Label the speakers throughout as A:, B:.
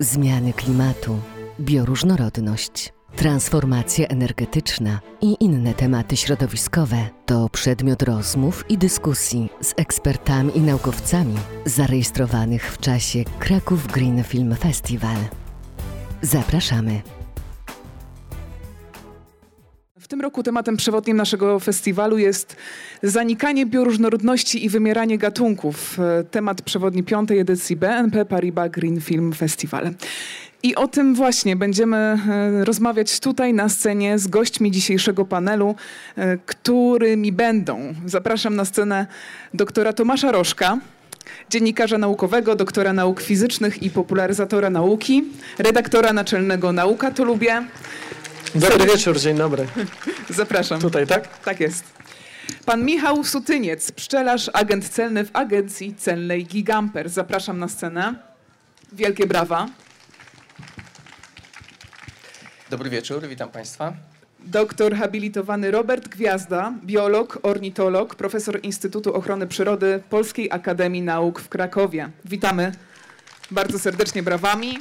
A: zmiany klimatu, bioróżnorodność, transformacja energetyczna i inne tematy środowiskowe to przedmiot rozmów i dyskusji z ekspertami i naukowcami zarejestrowanych w czasie Kraków Green Film Festival. Zapraszamy.
B: W tym roku tematem przewodnim naszego festiwalu jest zanikanie bioróżnorodności i wymieranie gatunków. E, Temat przewodni piątej edycji BNP Paribas Green Film Festival. I o tym właśnie będziemy e, rozmawiać tutaj na scenie z gośćmi dzisiejszego panelu, e, którymi będą. Zapraszam na scenę doktora Tomasza Rożka, dziennikarza naukowego, doktora nauk fizycznych i popularyzatora nauki, redaktora naczelnego Nauka to lubię.
C: Dobry wieczór, dzień dobry.
B: Zapraszam.
C: Tutaj, tak?
B: Tak jest. Pan Michał Sutyniec, pszczelarz, agent celny w agencji celnej Gigamper. Zapraszam na scenę. Wielkie brawa.
D: Dobry wieczór, witam Państwa.
B: Doktor habilitowany Robert Gwiazda, biolog, ornitolog, profesor Instytutu Ochrony Przyrody Polskiej Akademii Nauk w Krakowie. Witamy bardzo serdecznie brawami.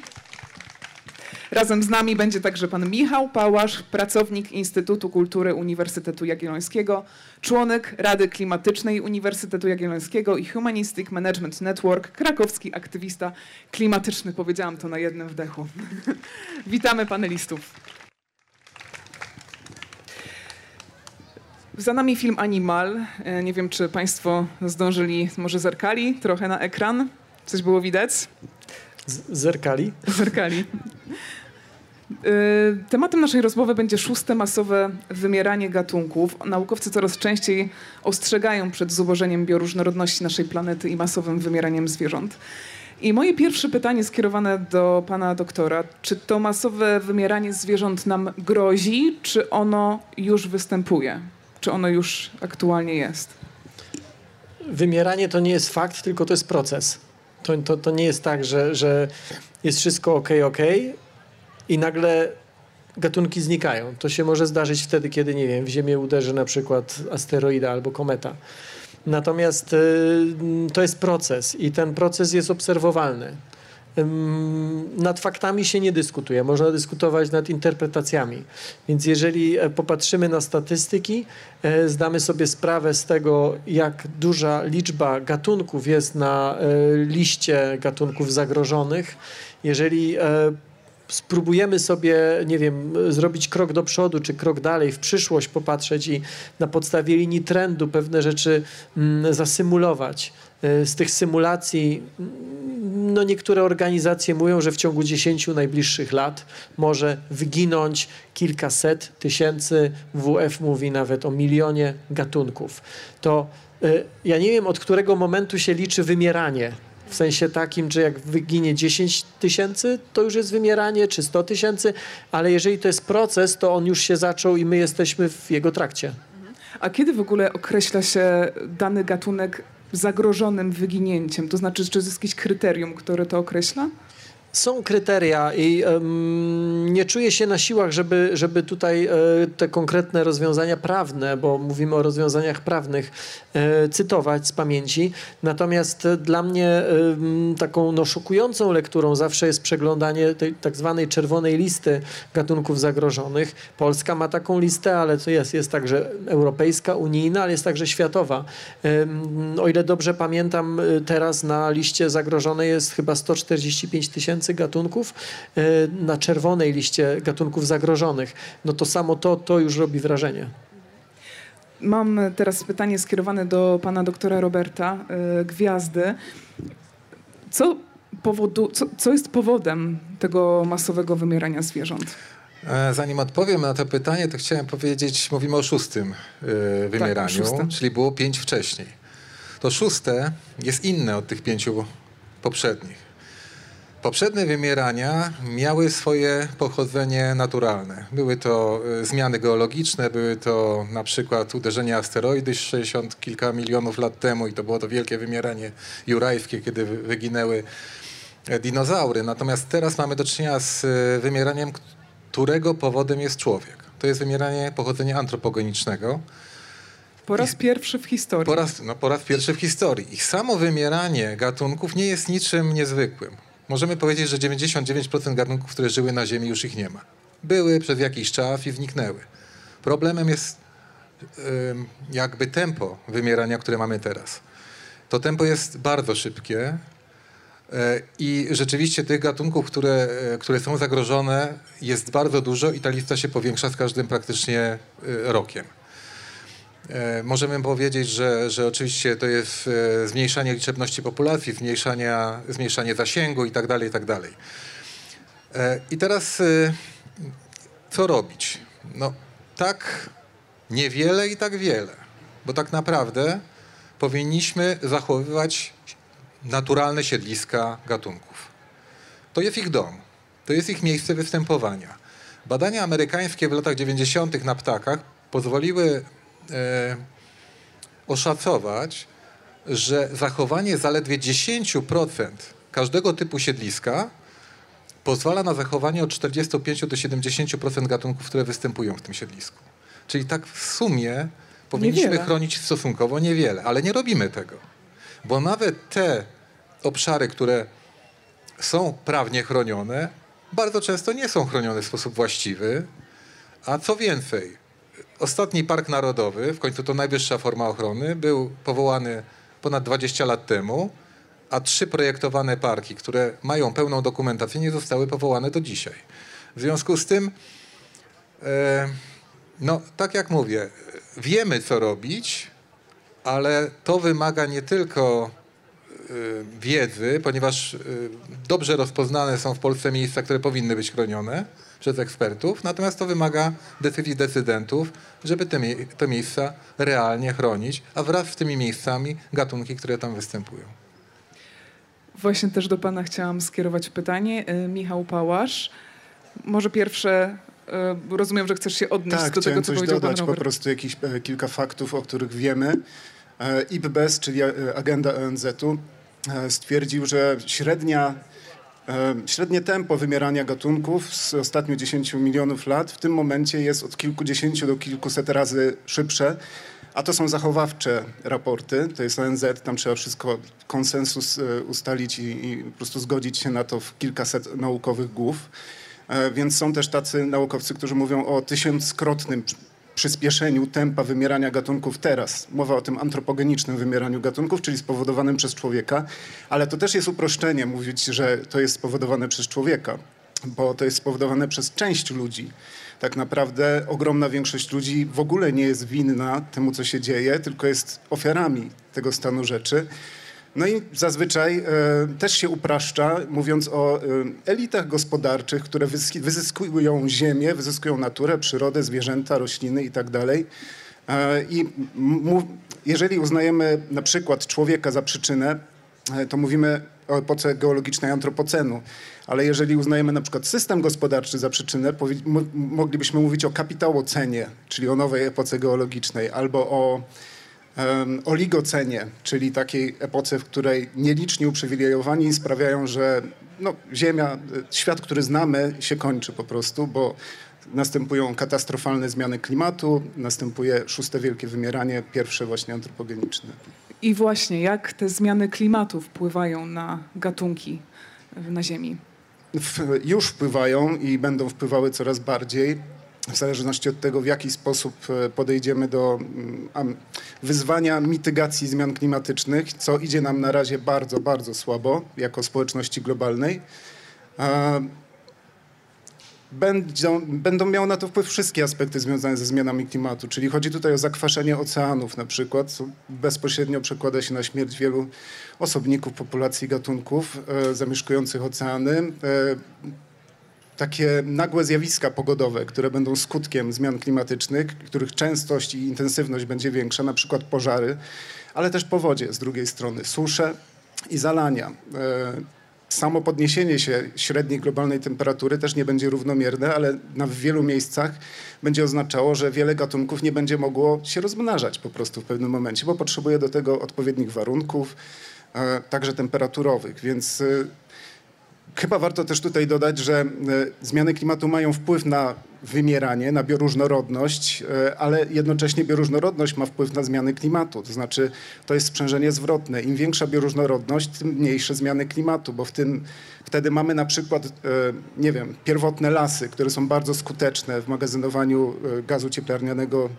B: Razem z nami będzie także pan Michał Pałasz, pracownik Instytutu Kultury Uniwersytetu Jagiellońskiego, członek Rady Klimatycznej Uniwersytetu Jagiellońskiego i Humanistic Management Network, krakowski aktywista klimatyczny. Powiedziałam to na jednym wdechu. Witamy panelistów. Za nami film Animal. E, Nie wiem, czy Państwo zdążyli, może zerkali trochę na ekran. Coś było widać?
C: Z zerkali.
B: Zerkali. Y, Tematem naszej rozmowy będzie szóste masowe wymieranie gatunków. Naukowcy coraz częściej ostrzegają przed zubożeniem bioróżnorodności naszej planety i masowym wymieraniem zwierząt. I moje pierwsze pytanie skierowane do pana doktora. Czy to masowe wymieranie zwierząt nam grozi, czy ono już występuje? Czy ono już aktualnie jest?
C: Wymieranie to nie jest fakt, tylko to jest proces. To, to, to nie jest tak, że, że jest wszystko ok, ok i nagle gatunki znikają. To się może zdarzyć wtedy, kiedy, nie wiem, w Ziemię uderzy na przykład asteroida albo kometa. Natomiast y, to jest proces i ten proces jest obserwowalny. Nad faktami się nie dyskutuje, można dyskutować nad interpretacjami. Więc jeżeli e, popatrzymy na statystyki, e, zdamy sobie sprawę z tego, jak duża liczba gatunków jest na e, liście gatunków zagrożonych, jeżeli spróbujemy sobie, nie wiem, zrobić krok do przodu, czy krok dalej, w przyszłość popatrzeć i na podstawie linii trendu pewne rzeczy mm, zasymulować. Y, Z tych symulacji, mm, no niektóre organizacje mówią, że w ciągu 10 najbliższych lat może wyginąć kilkaset tysięcy, WF mówi nawet o milionie gatunków. To y, ja nie wiem, od którego momentu się liczy wymieranie. W sensie takim, że jak wyginie 10 tysięcy, to już jest wymieranie, czy 100 tysięcy, ale jeżeli to jest proces, to on już się zaczął i my jesteśmy w jego trakcie.
B: A kiedy w ogóle określa się dany gatunek zagrożonym wyginięciem? To znaczy, czy jest jakieś kryterium, które to określa?
C: Są kryteria i em, nie czuję się na siłach, żeby, żeby tutaj e, te konkretne rozwiązania prawne, bo mówimy o rozwiązaniach prawnych, e, cytować z pamięci. Natomiast e, dla mnie taką no, szokującą lekturą zawsze jest przeglądanie tej tak zwanej czerwonej listy gatunków zagrożonych. Polska ma taką listę, ale to jest, jest także europejska, unijna, ale jest także światowa. O ile dobrze pamiętam, teraz na liście zagrożonej jest chyba 145 tysięcy gatunków y, na czerwonej liście gatunków zagrożonych. No to samo to, to już robi wrażenie.
B: Mam teraz pytanie skierowane do pana doktora Roberta y, Gwiazdy. Co, powodu, co, co jest powodem tego masowego wymierania zwierząt?
E: E, Zanim odpowiem na to pytanie, to chciałem powiedzieć, mówimy o szóstym wymieraniu,
B: szóstym.
E: czyli było pięć wcześniej. To szóste jest inne od tych pięciu poprzednich. Poprzednie wymierania miały swoje pochodzenie naturalne. Były to y, zmiany geologiczne, były to na przykład uderzenie asteroidy 60 kilka milionów lat temu i to było to wielkie wymieranie jurajskie, kiedy wy- wyginęły e, dinozaury. Natomiast teraz mamy do czynienia z y, wymieraniem, którego powodem jest człowiek. To jest wymieranie pochodzenia antropogenicznego.
B: Po raz pierwszy w historii.
E: Po raz, no, po raz pierwszy w historii. Ich samo wymieranie gatunków nie jest niczym niezwykłym. Możemy powiedzieć, że 99% gatunków, które żyły na Ziemi, już ich nie ma. Były przez jakiś czas i zniknęły. Problemem jest jakby tempo wymierania, które mamy teraz. To tempo jest bardzo szybkie e, i rzeczywiście tych gatunków, które, e, które są zagrożone jest bardzo dużo i ta lista się powiększa z każdym praktycznie e, rokiem. E, Możemy powiedzieć, że, że oczywiście to jest e, zmniejszanie liczebności populacji, zmniejszania, zmniejszanie zasięgu i tak dalej, i tak. E, teraz co robić? No tak niewiele i tak wiele, bo tak naprawdę powinniśmy zachowywać naturalne siedliska gatunków. To jest ich dom, to jest ich miejsce występowania. Badania amerykańskie w latach 90. na ptakach pozwoliły oszacować, że zachowanie zaledwie 10% każdego typu siedliska pozwala na zachowanie od 45 do 70% gatunków, które występują w tym siedlisku. Czyli tak w sumie powinniśmy
B: Niewiele.
E: chronić stosunkowo niewiele, ale nie robimy tego. Bo nawet te obszary, które są prawnie chronione, bardzo często nie są chronione w sposób właściwy, a co więcej, ostatni park narodowy, w końcu to najwyższa forma ochrony, był powołany ponad 20 lat temu, a trzy projektowane parki, które mają pełną dokumentację, nie zostały powołane do dzisiaj. W związku z tym, e, no tak jak mówię, wiemy co robić, ale to wymaga nie tylko wiedzy, ponieważ y, dobrze rozpoznane są w Polsce miejsca, które powinny być chronione przez ekspertów, natomiast to wymaga decyzji decydentów, żeby te, mie- te miejsca realnie chronić, a wraz z tymi miejscami gatunki, które tam występują.
B: Właśnie też do pana chciałam skierować pytanie. E, Michał Pałasz. Może pierwsze, rozumiem, że chcesz się odnieść
F: Tak,
B: do tego, co powiedział pan
F: dodać, po
B: Robert.
F: prostu jakieś e, kilka faktów, o których wiemy. E, IPBES, czyli e, agenda ONZ-u, stwierdził, że średnia, e, średnie tempo wymierania gatunków z ostatnich 10 milionów lat w tym momencie jest od kilkudziesięciu do kilkuset razy szybsze, a to są zachowawcze raporty, to jest ONZ, tam trzeba wszystko, konsensus e, ustalić i, i po prostu zgodzić się na to w kilkaset naukowych głów. E, Więc są też tacy naukowcy, którzy mówią o tysiąckrotnym przyspieszeniu tempa wymierania gatunków teraz. Mowa o tym antropogenicznym wymieraniu gatunków, czyli spowodowanym przez człowieka, ale to też jest uproszczenie mówić, że to jest spowodowane przez człowieka, bo to jest spowodowane przez część ludzi. Tak naprawdę ogromna większość ludzi w ogóle nie jest winna temu, co się dzieje, tylko jest ofiarami tego stanu rzeczy. No i zazwyczaj e, też się upraszcza, mówiąc o e, elitach gospodarczych, które wyzyskują ziemię, wyzyskują naturę, przyrodę, zwierzęta, rośliny i tak. E, jeżeli uznajemy na przykład człowieka za przyczynę, to mówimy o epoce geologicznej antropocenu. Ale jeżeli uznajemy na przykład system gospodarczy za przyczynę, moglibyśmy mówić o kapitałocenie, czyli o nowej epoce geologicznej, albo o oligocenie, czyli takiej epoce, w której nieliczni uprzywilejowani sprawiają, że no, Ziemia, y, świat, który znamy, się kończy po prostu, bo następują katastrofalne zmiany klimatu, następuje szóste wielkie wymieranie, pierwsze właśnie antropogeniczne.
B: I właśnie, jak te zmiany klimatu wpływają na gatunki e, na Ziemi?
F: w, już wpływają i będą wpływały coraz bardziej, w zależności od tego, w jaki sposób e, podejdziemy do mm, wyzwania mitygacji zmian klimatycznych, co idzie nam na razie bardzo, bardzo słabo jako społeczności globalnej. Będą, będą miały na to wpływ wszystkie aspekty związane ze zmianami klimatu, czyli chodzi tutaj o zakwaszenie oceanów na przykład, co bezpośrednio przekłada się na śmierć wielu osobników populacji gatunków e, zamieszkujących oceany. E, takie nagłe zjawiska pogodowe, które będą skutkiem zmian klimatycznych, których częstość i intensywność będzie większa, na przykład pożary, ale też powodzie z drugiej strony, susze i zalania. E, Samo podniesienie się średniej globalnej temperatury też nie będzie równomierne, ale na w wielu miejscach będzie oznaczało, że wiele gatunków nie będzie mogło się rozmnażać po prostu w pewnym momencie, bo potrzebuje do tego odpowiednich warunków, e, także temperaturowych. Więc e, Chyba warto też tutaj dodać, że e, zmiany klimatu mają wpływ na wymieranie, na bioróżnorodność, e, ale jednocześnie bioróżnorodność ma wpływ na zmiany klimatu. To znaczy, to jest sprzężenie zwrotne. Im większa bioróżnorodność, tym mniejsze zmiany klimatu, bo w tym wtedy mamy na przykład, e, nie wiem, pierwotne lasy, które są bardzo skuteczne w magazynowaniu gazu cieplarnianego,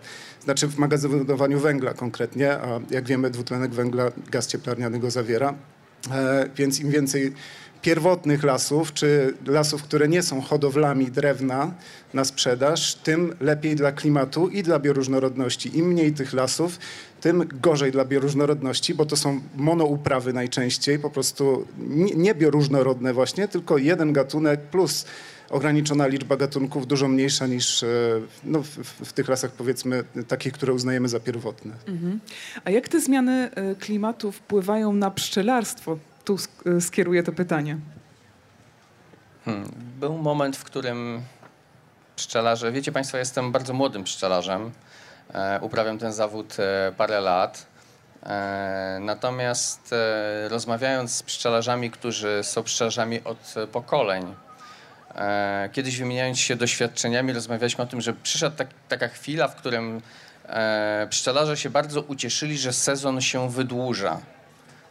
F: znaczy w magazynowaniu węgla konkretnie, a jak wiemy, dwutlenek węgla gaz cieplarniany zawiera. E, Więc im więcej pierwotnych lasów, czy lasów, które nie są hodowlami drewna na sprzedaż, tym lepiej dla klimatu i dla bioróżnorodności. Im mniej tych lasów, tym gorzej dla bioróżnorodności, bo to są monouprawy najczęściej, po prostu nie, bioróżnorodne właśnie, tylko jeden gatunek plus ograniczona liczba gatunków, dużo mniejsza niż e, no, w, w- tych lasach powiedzmy takich, które uznajemy za pierwotne.
B: A jak te zmiany e, klimatu wpływają na pszczelarstwo? Tu sk- skieruję to pytanie.
D: Hmm. Był moment, w którym pszczelarze, wiecie Państwo, jestem bardzo młodym pszczelarzem. E, uprawiam ten zawód e, parę lat. E, natomiast e, rozmawiając z pszczelarzami, którzy są pszczelarzami od pokoleń, e, kiedyś wymieniając się doświadczeniami, rozmawialiśmy o tym, że przyszła tak, taka chwila, w którym e, pszczelarze się bardzo ucieszyli, że sezon się wydłuża.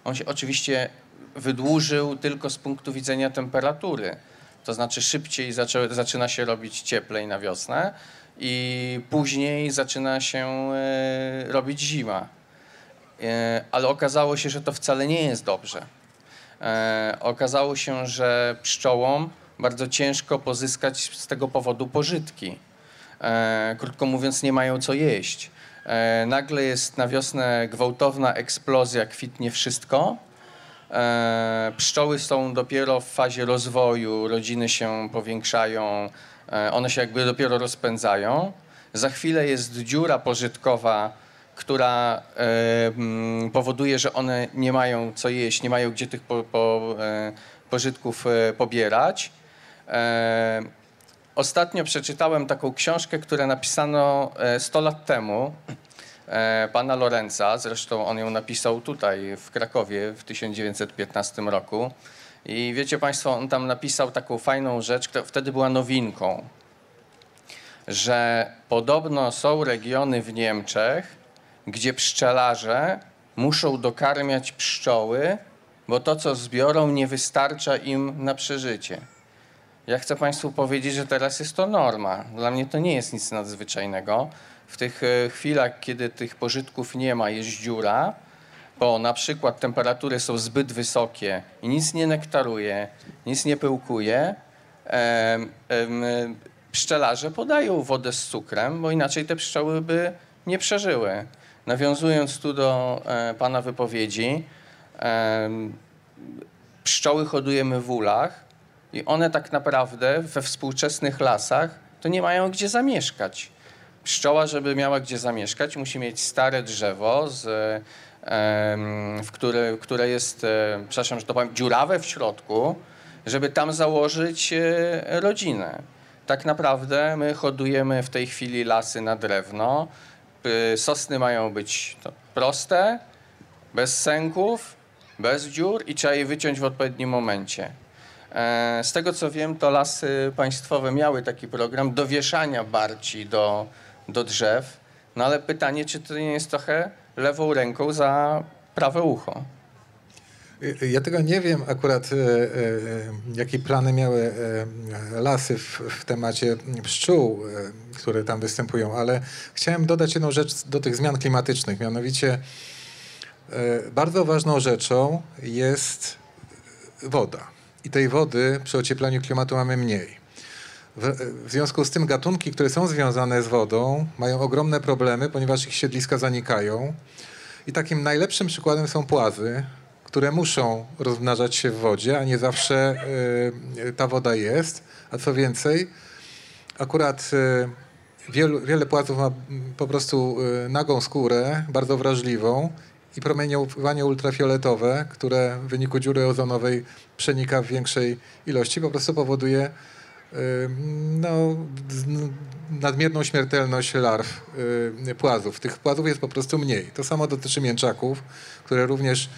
D: On się oczywiście wydłużył tylko z punktu widzenia temperatury. To znaczy szybciej zaczę, zaczyna się robić cieplej na wiosnę i później zaczyna się e, robić zima. E, ale okazało się, że to wcale nie jest dobrze. E, okazało się, że pszczołom bardzo ciężko pozyskać z tego powodu pożytki. Krótko mówiąc, nie mają co jeść. Nagle jest na wiosnę gwałtowna eksplozja, kwitnie wszystko. E, pszczoły są dopiero w fazie rozwoju, rodziny się powiększają, e, one się jakby dopiero rozpędzają. Za chwilę jest dziura pożytkowa, która e, powoduje, że one nie mają co jeść, nie mają gdzie tych po, po, pożytków pobierać. Ostatnio przeczytałem taką książkę, którą napisano e, 100 lat temu pana Lorenza. Zresztą on ją napisał tutaj w Krakowie w 1915 roku. I wiecie Państwo, on tam napisał taką fajną rzecz, która wtedy była nowinką, że podobno są regiony w Niemczech, gdzie pszczelarze muszą dokarmiać pszczoły, bo to, co zbiorą, nie wystarcza im na przeżycie. Ja chcę Państwu powiedzieć, że teraz jest to norma. Dla mnie to nie jest nic nadzwyczajnego. W tych e, chwilach, kiedy tych pożytków nie ma, jest dziura, bo na przykład temperatury są zbyt wysokie i nic nie nektaruje, nic nie pyłkuje, pszczelarze podają wodę z cukrem, bo inaczej te pszczoły by nie przeżyły. Nawiązując tu do e, Pana wypowiedzi, pszczoły hodujemy w ulach i one tak naprawdę we współczesnych lasach to nie mają gdzie zamieszkać. Pszczoła, żeby miała gdzie zamieszkać, musi mieć stare drzewo, z, w które, które jest, e, przepraszam, że to powiem, dziurawe w środku, żeby tam założyć e, rodzinę. Tak naprawdę my hodujemy w tej chwili lasy na drewno. Sosny mają być proste, bez sęków, bez dziur i trzeba je wyciąć w odpowiednim momencie. E, Z tego co wiem, to lasy państwowe miały taki program dowieszania barci do, do drzew. No ale pytanie, czy to nie jest trochę lewą ręką za prawe ucho?
E: Ja tego nie wiem akurat, e, e, jakie plany miały e, lasy w, w temacie pszczół, e, które tam występują, ale chciałem dodać jedną rzecz do tych zmian klimatycznych. Mianowicie e, bardzo ważną rzeczą jest woda. I tej wody przy ocieplaniu klimatu mamy mniej. W, związku z tym gatunki, które są związane z wodą, mają ogromne problemy, ponieważ ich siedliska zanikają. I takim najlepszym przykładem są płazy, które muszą rozmnażać się w wodzie, a nie zawsze y, ta woda jest. A co więcej, akurat y, wielu, wiele płazów ma mm, po prostu y, nagą skórę, bardzo wrażliwą i promieniowanie ultrafioletowe, które w wyniku dziury ozonowej przenika w większej ilości, po prostu powoduje no, nadmierną śmiertelność larw y, płazów. Tych płazów jest po prostu mniej. To samo dotyczy mięczaków, które również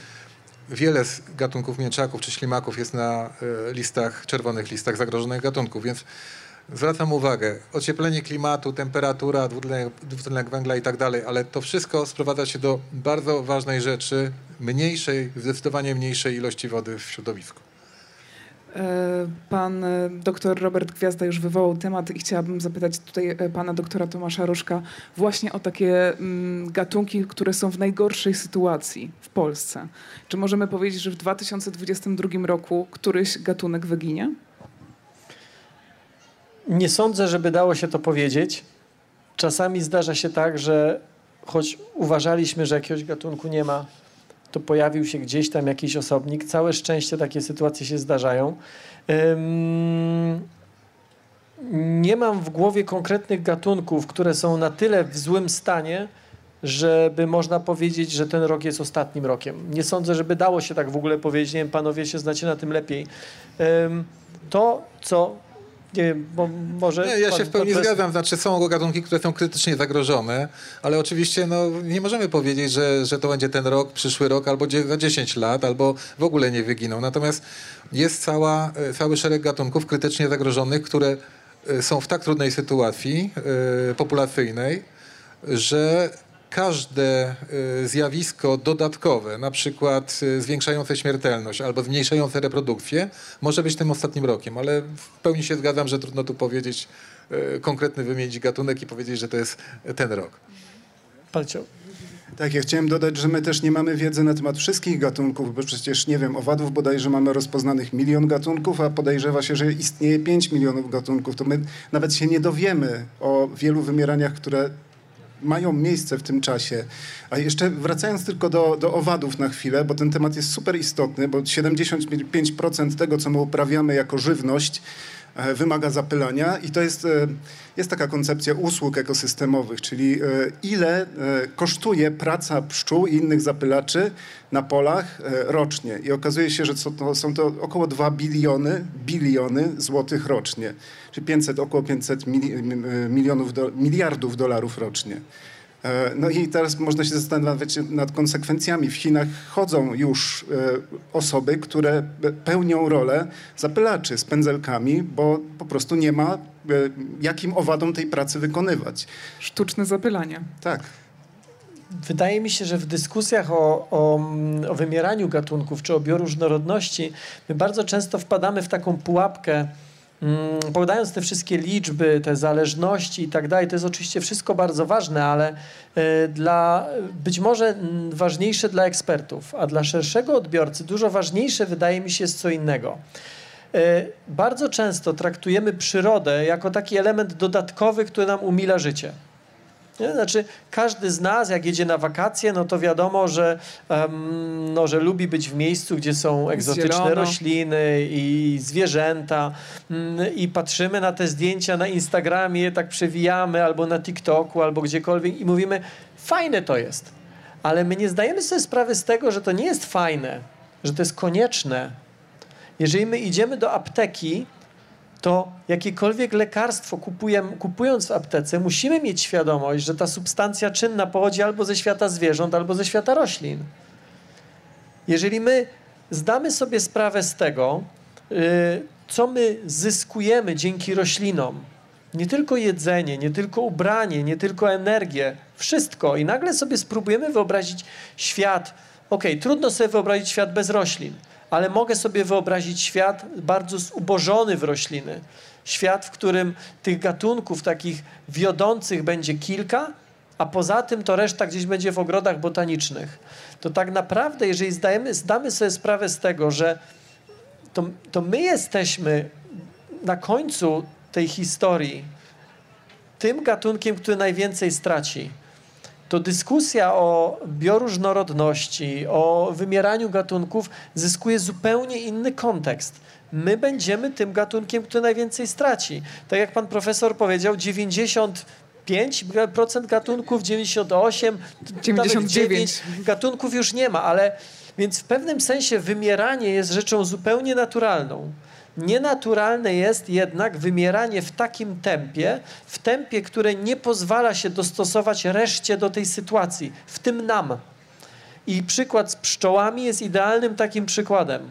E: wiele z gatunków mięczaków czy ślimaków jest na e, listach, czerwonych listach zagrożonych gatunków, więc zwracam uwagę, ocieplenie klimatu, temperatura, dwutlenek węgla i tak dalej, ale to wszystko sprowadza się do bardzo ważnej rzeczy, mniejszej, zdecydowanie mniejszej ilości wody w środowisku.
B: E, Pan e, doktor Robert Gwiazda już wywołał temat i chciałabym zapytać tutaj e, pana doktora Tomasza Rożka właśnie o takie mm, gatunki, które są w najgorszej sytuacji w Polsce. Czy możemy powiedzieć, że w 2022 roku któryś gatunek wyginie?
C: Nie sądzę, żeby dało się to powiedzieć. Czasami zdarza się tak, że choć uważaliśmy, że jakiegoś gatunku nie ma, to pojawił się gdzieś tam jakiś osobnik. Całe szczęście takie sytuacje się zdarzają. Nie mam w głowie konkretnych gatunków, które są na tyle w złym stanie, żeby można powiedzieć, że ten rok jest ostatnim rokiem. Nie sądzę, żeby dało się tak w ogóle powiedzieć. Nie wiem, panowie się znacie na tym lepiej. To, co. Nie wiem, bo może.
E: Nie, ja się w pełni
C: profesor-
E: zgadzam. Znaczy są gatunki, które są krytycznie zagrożone, ale oczywiście no, nie możemy powiedzieć, że, że to będzie ten rok, przyszły rok, albo za 10 lat, albo w ogóle nie wyginą. Natomiast jest cała, e, cały szereg gatunków krytycznie zagrożonych, które e, są w tak trudnej sytuacji e, populacyjnej, że każde e, zjawisko dodatkowe, na przykład e, zwiększające śmiertelność albo zmniejszające reprodukcję, może być tym ostatnim rokiem, ale w pełni się zgadzam, że trudno tu powiedzieć, e, konkretny wymienić gatunek i powiedzieć, że to jest ten rok.
C: Pan.
F: Tak, ja chciałem dodać, że my też nie mamy wiedzy na temat wszystkich gatunków, bo przecież, nie wiem, owadów bodajże mamy rozpoznanych milion gatunków, a podejrzewa się, że istnieje 5 milionów gatunków. To my nawet się nie dowiemy o wielu wymieraniach, które mają miejsce w tym czasie. A jeszcze wracając tylko do, do owadów na chwilę, bo ten temat jest super istotny, bo 75% tego, co my uprawiamy jako żywność, wymaga zapylania i to jest, e, jest taka koncepcja usług ekosystemowych, czyli e, ile e, kosztuje praca pszczół i innych zapylaczy na polach e, rocznie. I okazuje się, że są to, około 2 biliony, biliony złotych rocznie, czyli 500, około 500 mili, m- m- milionów, miliardów dolarów rocznie. E, No i teraz można się zastanawiać nad konsekwencjami. W Chinach chodzą już e, osoby, które pe- pełnią rolę zapylaczy z pędzelkami, bo po prostu nie ma e, jakim owadom tej pracy wykonywać.
B: Sztuczne zapylanie.
F: Tak.
C: Wydaje mi się, że w dyskusjach o, o, o wymieraniu gatunków czy o bioróżnorodności my bardzo często wpadamy w taką pułapkę, mm, podając te wszystkie liczby, te zależności i tak dalej. To jest oczywiście wszystko bardzo ważne, ale e, dla, być może mm, ważniejsze dla ekspertów, a dla szerszego odbiorcy dużo ważniejsze wydaje mi się jest co innego. E, Bardzo często traktujemy przyrodę jako taki element dodatkowy, który nam umila życie. Nie? Znaczy, każdy z nas, jak jedzie na wakacje, no to wiadomo, że, em, no, że lubi być w miejscu, gdzie są egzotyczne
B: Zielono.
C: rośliny i zwierzęta. Mm, I patrzymy na te zdjęcia na Instagramie, tak przewijamy, albo na TikToku, albo gdziekolwiek i mówimy, fajne to jest. Ale my nie zdajemy sobie sprawy z tego, że to nie jest fajne, że to jest konieczne. Jeżeli my idziemy do apteki, to jakiekolwiek lekarstwo kupujemy, kupując w aptece, musimy mieć świadomość, że ta substancja czynna pochodzi albo ze świata zwierząt, albo ze świata roślin. Jeżeli my zdamy sobie sprawę z tego, y, co my zyskujemy dzięki roślinom, nie tylko jedzenie, nie tylko ubranie, nie tylko energię, wszystko, i nagle sobie spróbujemy wyobrazić świat. Okej, trudno sobie wyobrazić świat bez roślin, ale mogę sobie wyobrazić świat bardzo zubożony w rośliny. Świat, w którym tych gatunków takich wiodących będzie kilka, a poza tym to reszta gdzieś będzie w ogrodach botanicznych. To tak naprawdę, jeżeli zdajemy, zdamy sobie sprawę z tego, że to, to my jesteśmy na końcu tej historii tym gatunkiem, który najwięcej straci, to dyskusja o bioróżnorodności, o wymieraniu gatunków zyskuje zupełnie inny kontekst. My będziemy tym gatunkiem, który najwięcej straci. Tak jak pan profesor powiedział, 95% gatunków, 98, nawet
B: 99.
C: 9 gatunków już nie ma, ale więc w pewnym sensie wymieranie jest rzeczą zupełnie naturalną. Nienaturalne jest jednak wymieranie w takim tempie, w tempie, które nie pozwala się dostosować reszcie do tej sytuacji, w tym nam. I przykład z pszczołami jest idealnym takim przykładem.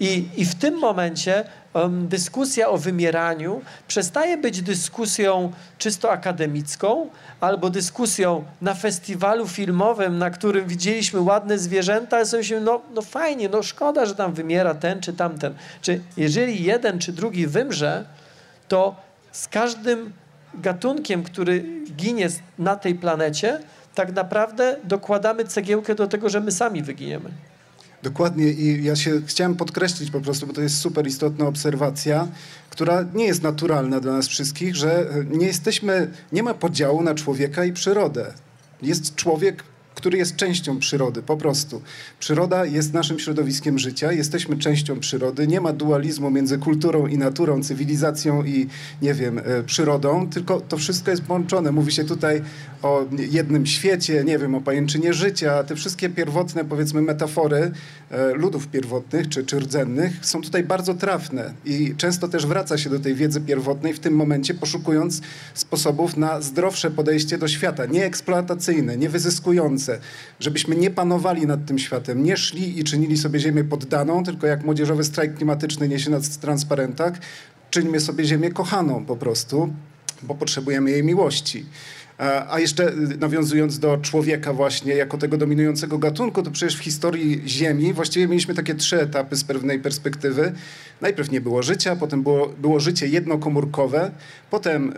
C: I, i w tym momencie um, dyskusja o wymieraniu przestaje być dyskusją czysto akademicką albo dyskusją na festiwalu filmowym, na którym widzieliśmy ładne zwierzęta, i sobie no, no fajnie, no szkoda, że tam wymiera ten czy tamten. Czy jeżeli jeden czy drugi wymrze, to z każdym gatunkiem, który ginie na tej planecie, tak naprawdę dokładamy cegiełkę do tego, że my sami wyginiemy.
F: Dokładnie i ja się chciałem podkreślić po prostu, bo to jest super istotna obserwacja, która nie jest naturalna dla nas wszystkich, że nie jesteśmy, nie ma podziału na człowieka i przyrodę. Jest człowiek który jest częścią przyrody, po prostu. Przyroda jest naszym środowiskiem życia, jesteśmy częścią przyrody, nie ma dualizmu między kulturą i naturą, cywilizacją i, nie wiem, e, przyrodą, tylko to wszystko jest połączone. Mówi się tutaj o jednym świecie, nie wiem, o pajęczynie życia, te wszystkie pierwotne, powiedzmy, metafory e, ludów pierwotnych czy, czy rdzennych są tutaj bardzo trafne i często też wraca się do tej wiedzy pierwotnej w tym momencie, poszukując sposobów na zdrowsze podejście do świata, nie eksploatacyjne, nie wyzyskujące, żebyśmy nie panowali nad tym światem, nie szli i czynili sobie ziemię poddaną, tylko jak młodzieżowy strajk klimatyczny niesie nas transparentach, czyńmy sobie ziemię kochaną po prostu, bo potrzebujemy jej miłości. A jeszcze y, nawiązując do człowieka właśnie jako tego dominującego gatunku, to przecież w historii Ziemi właściwie mieliśmy takie trzy etapy z pewnej perspektywy. Najpierw nie było życia, potem było, było życie jednokomórkowe, potem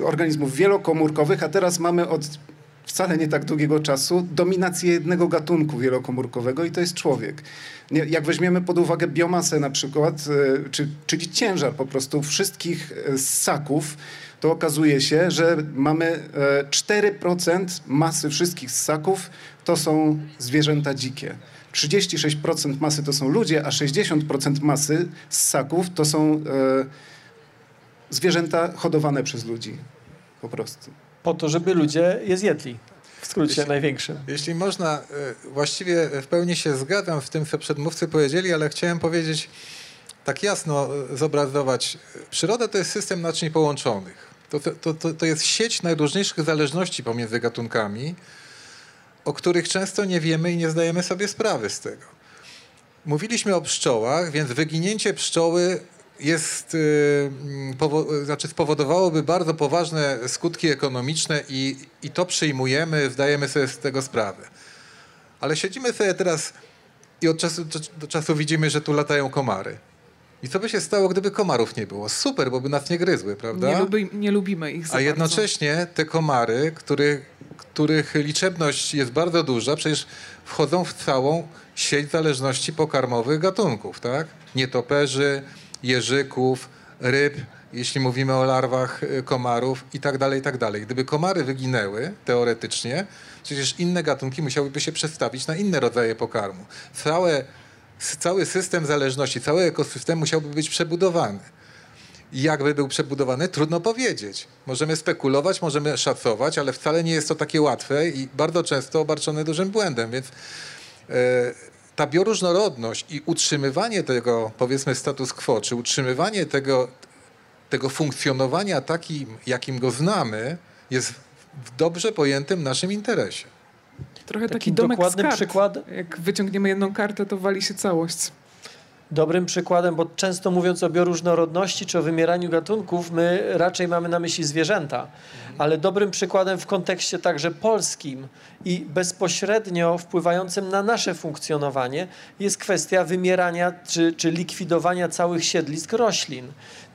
F: y, organizmów wielokomórkowych, a teraz mamy od wcale nie tak długiego czasu dominację jednego gatunku wielokomórkowego i to jest człowiek. Jak weźmiemy pod uwagę biomasę na przykład, czy, czyli ciężar po prostu wszystkich ssaków, to okazuje się, że mamy 4% e, masy wszystkich ssaków to są zwierzęta dzikie. 36% masy to są ludzie, a 60% masy ssaków to są zwierzęta hodowane przez ludzi. Po prostu
C: po to, żeby ludzie je zjedli. W skrócie jeśli, największym.
E: Jeśli można, e, właściwie w pełni się zgadzam w tym, co przedmówcy powiedzieli, ale chciałem powiedzieć, tak jasno e, zobrazować. Przyroda to jest system naczyń połączonych. To, to, to, to jest sieć najróżniejszych zależności pomiędzy gatunkami, o których często nie wiemy i nie zdajemy sobie sprawy z tego. Mówiliśmy o pszczołach, więc wyginięcie pszczoły jest, y, powo- znaczy spowodowałoby bardzo poważne skutki ekonomiczne i, i to przyjmujemy, zdajemy sobie z tego sprawę. Ale siedzimy sobie teraz i od czasu do, do czasu widzimy, że tu latają komary. I co by się stało, gdyby komarów nie było? Super, bo by nas nie gryzły, prawda?
B: Nie, lubi, nie lubimy ich za
E: A jednocześnie bardzo. te komary, których, których liczebność jest bardzo duża, przecież wchodzą w całą sieć zależności pokarmowych gatunków, tak? Nietoperzy, jeżyków, ryb, jeśli mówimy o larwach y, komarów i tak dalej, i tak dalej. Gdyby komary wyginęły, teoretycznie, przecież inne gatunki musiałyby się przestawić na inne rodzaje pokarmu. Całe, cały system zależności, cały ekosystem musiałby być przebudowany. Jakby był przebudowany, trudno powiedzieć. Możemy spekulować, możemy szacować, ale wcale nie jest to takie łatwe i bardzo często obarczone dużym błędem, więc yy, ta bioróżnorodność i utrzymywanie tego, powiedzmy, status quo, czy utrzymywanie tego, tego funkcjonowania takim, jakim go znamy, jest w dobrze pojętym naszym interesie.
B: Trochę taki, taki domek dokładny z kart. przykład. Jak wyciągniemy jedną kartę, to wali się całość.
C: Dobrym przykładem, bo często mówiąc o bioróżnorodności czy o wymieraniu gatunków, my raczej mamy na myśli zwierzęta, ale dobrym przykładem w kontekście także polskim i bezpośrednio wpływającym na nasze funkcjonowanie jest kwestia wymierania czy, czy likwidowania całych siedlisk roślin.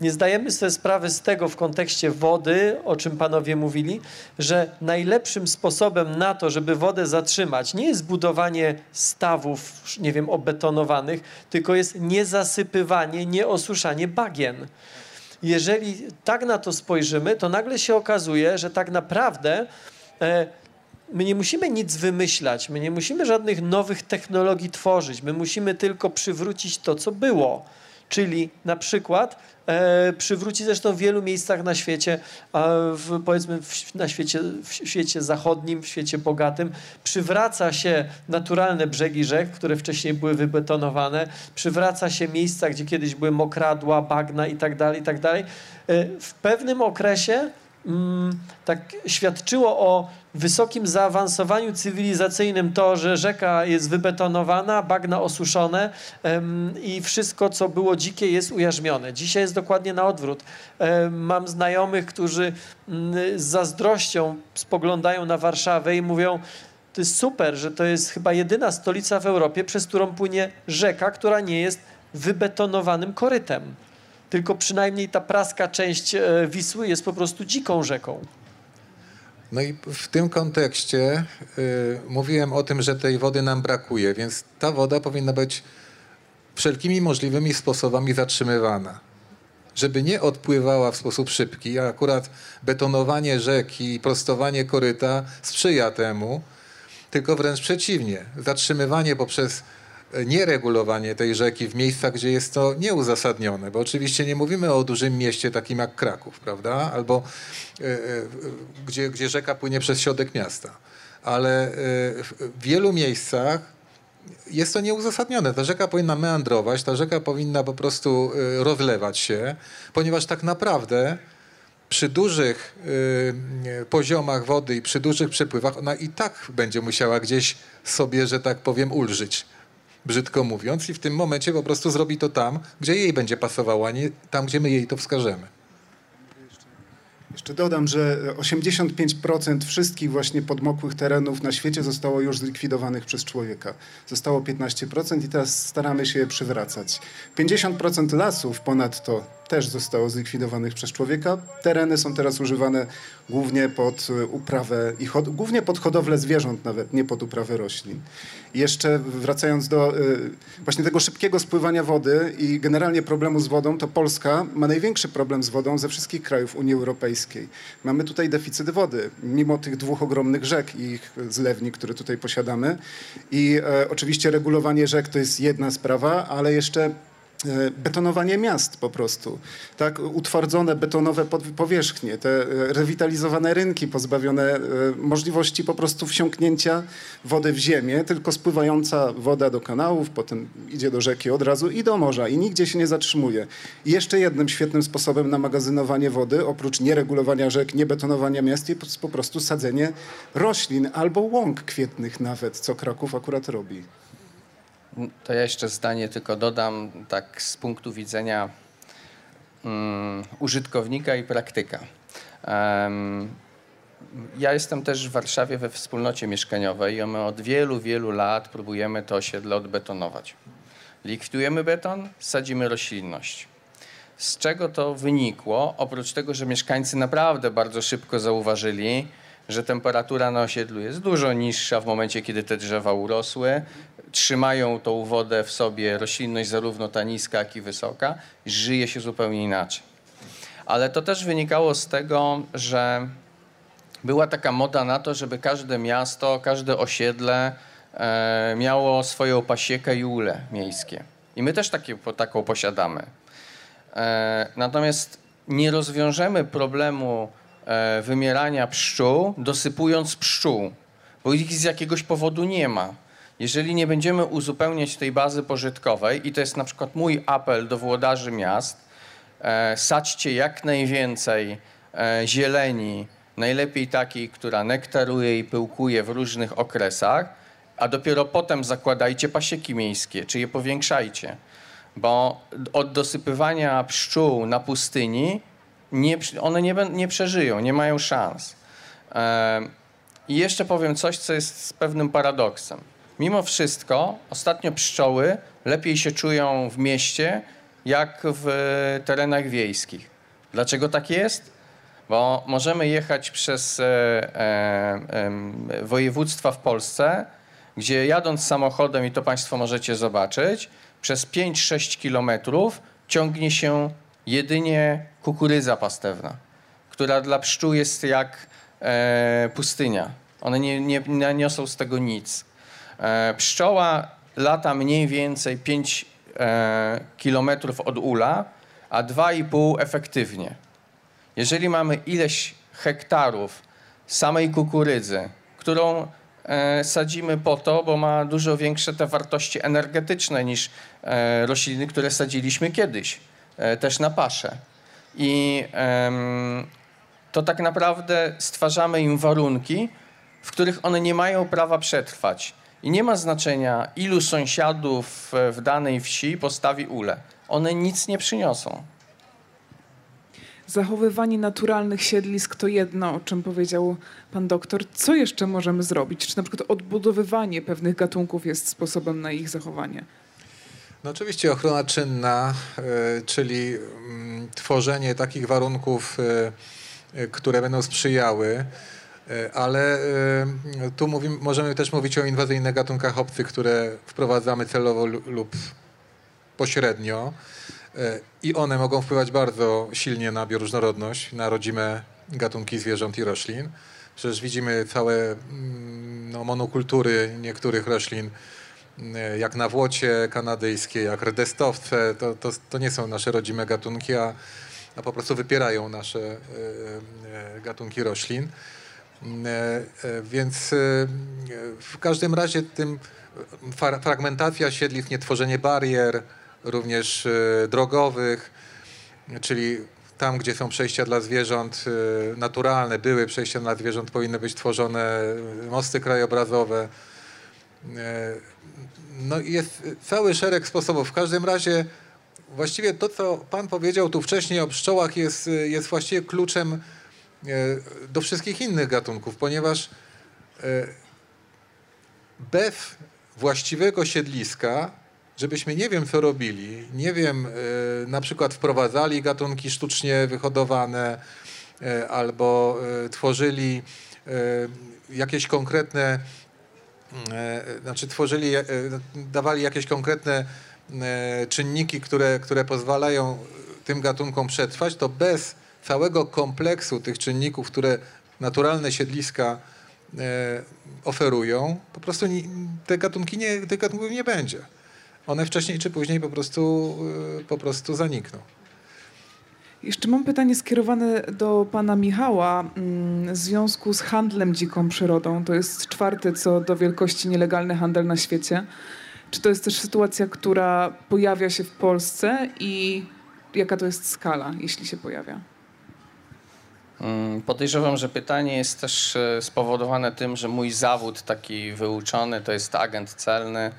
C: Nie zdajemy sobie sprawy z tego w kontekście wody, o czym panowie mówili, że najlepszym sposobem na to, żeby wodę zatrzymać, nie jest budowanie stawów, nie wiem, obetonowanych, tylko jest niezasypywanie, nieosuszanie bagien. Jeżeli tak na to spojrzymy, to nagle się okazuje, że tak naprawdę e, my nie musimy nic wymyślać, my nie musimy żadnych nowych technologii tworzyć, my musimy tylko przywrócić to, co było. Czyli na przykład e, przywróci zresztą w wielu miejscach na świecie, w, powiedzmy w, na świecie, w świecie zachodnim, w świecie bogatym, przywraca się naturalne brzegi rzek, które wcześniej były wybetonowane, przywraca się miejsca, gdzie kiedyś były mokradła, bagna i tak dalej, i tak. E, w pewnym okresie mm, tak świadczyło o wysokim zaawansowaniu cywilizacyjnym to, że rzeka jest wybetonowana, bagna osuszone i wszystko, co było dzikie, jest ujarzmione. Dzisiaj jest dokładnie na odwrót. Mam znajomych, którzy mm, z zazdrością spoglądają na Warszawę i mówią, to jest super, że to jest chyba jedyna stolica w Europie, przez którą płynie rzeka, która nie jest wybetonowanym korytem. Tylko przynajmniej ta praska część e, Wisły jest po prostu dziką rzeką.
E: No i w tym kontekście y, mówiłem o tym, że tej wody nam brakuje, więc ta woda powinna być wszelkimi możliwymi sposobami zatrzymywana. Żeby nie odpływała w sposób szybki, a akurat betonowanie rzeki i prostowanie koryta sprzyja temu, tylko wręcz przeciwnie. Zatrzymywanie poprzez nieregulowanie tej rzeki w miejscach, gdzie jest to nieuzasadnione, bo oczywiście nie mówimy o dużym mieście takim jak Kraków, prawda? Albo e, e, gdzie, gdzie rzeka płynie przez środek miasta. Ale e, w wielu miejscach jest to nieuzasadnione. Ta rzeka powinna meandrować, ta rzeka powinna po prostu rozlewać się, ponieważ tak naprawdę przy dużych poziomach wody i przy dużych przepływach ona i tak będzie musiała gdzieś sobie, że tak powiem, ulżyć, brzydko mówiąc, i w tym momencie po prostu zrobi to tam, gdzie jej będzie pasowało, a nie tam, gdzie my jej to wskażemy.
F: Jeszcze dodam, że 85% wszystkich właśnie podmokłych terenów na świecie zostało już zlikwidowanych przez człowieka. Zostało 15% i teraz staramy się je przywracać. 50% lasów ponadto też zostało zlikwidowanych przez człowieka. Tereny są teraz używane głównie pod e, uprawę i głównie pod hodowlę zwierząt nawet, nie pod uprawę roślin. I jeszcze wracając do e, właśnie tego szybkiego spływania wody i generalnie problemu z wodą, to Polska ma największy problem z wodą ze wszystkich krajów Unii Europejskiej. Mamy tutaj deficyt wody, mimo tych dwóch ogromnych rzek i ich zlewni, które tutaj posiadamy. I e, oczywiście regulowanie rzek to jest jedna sprawa, ale jeszcze betonowanie miast po prostu. Tak, utwardzone betonowe powierzchnie, te e, rewitalizowane rynki pozbawione e, możliwości po prostu wsiąknięcia wody w ziemię, tylko spływająca woda do kanałów, potem idzie do rzeki od razu i do morza i nigdzie się nie zatrzymuje. I jeszcze jednym świetnym sposobem na magazynowanie wody, oprócz nieregulowania rzek, niebetonowania miast, jest po prostu sadzenie roślin albo łąk kwietnych nawet, co Kraków akurat robi.
D: To ja jeszcze zdanie tylko dodam, tak z punktu widzenia mm, użytkownika i praktyka. Em, ja jestem też w Warszawie we wspólnocie mieszkaniowej i my od wielu, wielu lat próbujemy to osiedle odbetonować. Likwidujemy beton, sadzimy roślinność. Z czego to wynikło? Oprócz tego, że mieszkańcy naprawdę bardzo szybko zauważyli, że temperatura na osiedlu jest dużo niższa w momencie, kiedy te drzewa urosły, trzymają tą wodę w sobie, roślinność zarówno ta niska, jak i wysoka, żyje się zupełnie inaczej. Ale to też wynikało z tego, że była taka moda na to, żeby każde miasto, każde osiedle e, miało swoją pasiekę i ule miejskie. I my też takie, taką posiadamy. E, natomiast nie rozwiążemy problemu e, wymierania pszczół, dosypując pszczół, bo ich z jakiegoś powodu nie ma. Jeżeli nie będziemy uzupełniać tej bazy pożytkowej, i to jest na przykład mój apel do włodarzy miast, e, sadźcie jak najwięcej e, zieleni, najlepiej takiej, która nektaruje i pyłkuje w różnych okresach, a dopiero potem zakładajcie pasieki miejskie, czy je powiększajcie. Bo od dosypywania pszczół na pustyni nie, one nie, nie przeżyją, nie mają szans. I jeszcze powiem coś, co jest z pewnym paradoksem. Mimo wszystko, ostatnio pszczoły lepiej się czują w mieście, jak w terenach wiejskich. Dlaczego tak jest? Bo możemy jechać przez e, e, województwa w Polsce, gdzie jadąc samochodem, i to Państwo możecie zobaczyć, przez 5-6 kilometrów ciągnie się jedynie kukurydza pastewna, która dla pszczół jest jak e, pustynia. One nie, nie, nie niosą z tego nic. E, pszczoła lata mniej więcej 5 e, kilometrów od ula, a 2,5 efektywnie. Jeżeli mamy ileś hektarów samej kukurydzy, którą e, sadzimy po to, bo ma dużo większe te wartości energetyczne niż e, rośliny, które sadziliśmy kiedyś, też na paszę. I to tak naprawdę stwarzamy im warunki, w których one nie mają prawa przetrwać. I nie ma znaczenia, ilu sąsiadów e, w danej wsi postawi ule. One nic nie przyniosą.
B: Zachowywanie naturalnych siedlisk to jedno, o czym powiedział pan doktor. Co jeszcze możemy zrobić? Czy na przykład odbudowywanie pewnych gatunków jest sposobem na ich zachowanie?
E: No oczywiście ochrona czynna, e, czyli mm, tworzenie takich warunków, e, e, które będą sprzyjały, ale tu mówimy, możemy też mówić o inwazyjnych gatunkach obcych, które wprowadzamy celowo lu- lub pośrednio i one mogą wpływać bardzo silnie na bioróżnorodność, na rodzime gatunki zwierząt i roślin. Przecież widzimy całe mm, no, monokultury niektórych roślin, jak nawłocie kanadyjskie, jak redestowce, to, to, to nie są nasze rodzime gatunki, a, a po prostu wypierają nasze e, e, gatunki roślin. E, e, Więc e, w każdym razie tym fra- fragmentacja siedlisk, nietworzenie barier, również e, drogowych, czyli tam, gdzie są przejścia dla zwierząt e, naturalne, były przejścia dla zwierząt, powinny być tworzone e, mosty krajobrazowe. No jest cały szereg sposobów. W każdym razie właściwie to, co Pan powiedział tu wcześniej o pszczołach jest, jest właściwie kluczem e, do wszystkich innych gatunków, ponieważ e, bez właściwego siedliska, żebyśmy nie wiem co robili, nie wiem, e, na przykład wprowadzali gatunki sztucznie wyhodowane albo tworzyli jakieś konkretne, znaczy tworzyli, e, dawali jakieś konkretne e, czynniki, które, które pozwalają tym gatunkom przetrwać, to bez całego kompleksu tych czynników, które naturalne siedliska e, oferują, po prostu te gatunki nie, tych gatunków nie będzie. One wcześniej czy później po prostu, e, po prostu zanikną.
B: Jeszcze mam pytanie skierowane do pana Michała mm, w związku z handlem dziką przyrodą. To jest czwarty co do wielkości nielegalny handel na świecie. Czy to jest też sytuacja, która pojawia się w Polsce i jaka to jest skala, jeśli się pojawia?
D: Mm, Podejrzewam, że pytanie jest też e, spowodowane tym, że mój zawód taki wyuczony to jest agent celny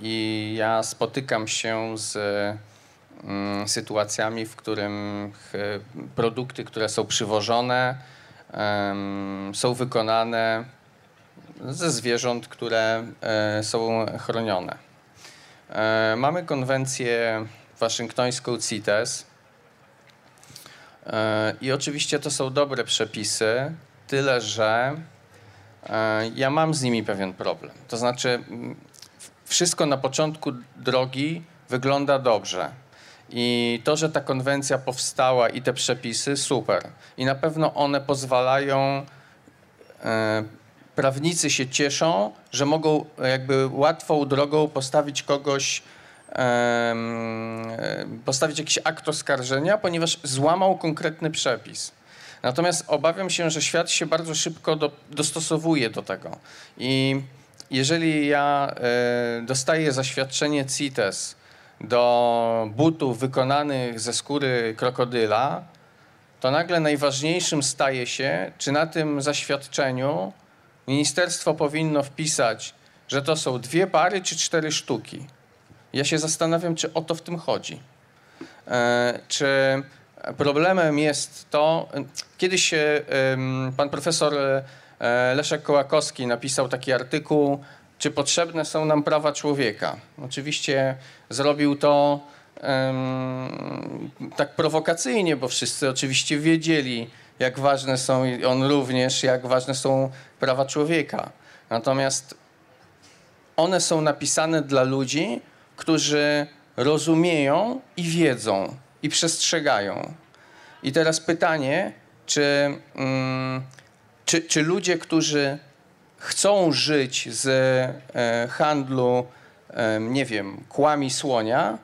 D: i ja spotykam się z sytuacjami, w którym produkty, które są przywożone, są wykonane ze zwierząt, które e, są chronione. E, Mamy konwencję waszyngtońską CITES, E, I oczywiście to są dobre przepisy, tyle że ja mam z nimi pewien problem. To znaczy, mm, wszystko na początku drogi wygląda dobrze. I to, że ta konwencja powstała i te przepisy, super. I na pewno one pozwalają, e, prawnicy się cieszą, że mogą jakby łatwą drogą postawić kogoś e, postawić jakiś akt oskarżenia, ponieważ złamał konkretny przepis. Natomiast obawiam się, że świat się bardzo szybko do, dostosowuje do tego. I jeżeli ja e, dostaję zaświadczenie CITES do butów wykonanych ze skóry krokodyla, to nagle najważniejszym staje się, czy na tym zaświadczeniu ministerstwo powinno wpisać, że to są dwie pary czy cztery sztuki. Ja się zastanawiam, czy o to w tym chodzi. E, czy problemem jest to, kiedyś pan profesor e, Leszek Kołakowski napisał taki artykuł, czy potrzebne są nam prawa człowieka. Oczywiście zrobił to em, tak prowokacyjnie, bo wszyscy oczywiście wiedzieli, jak ważne są, i on również, jak ważne są prawa człowieka. Natomiast one są napisane dla ludzi, którzy rozumieją i wiedzą i przestrzegają. I teraz pytanie, czy, mm, czy, czy ludzie, którzy chcą żyć z e, handlu, e, nie wiem, kłami słonia,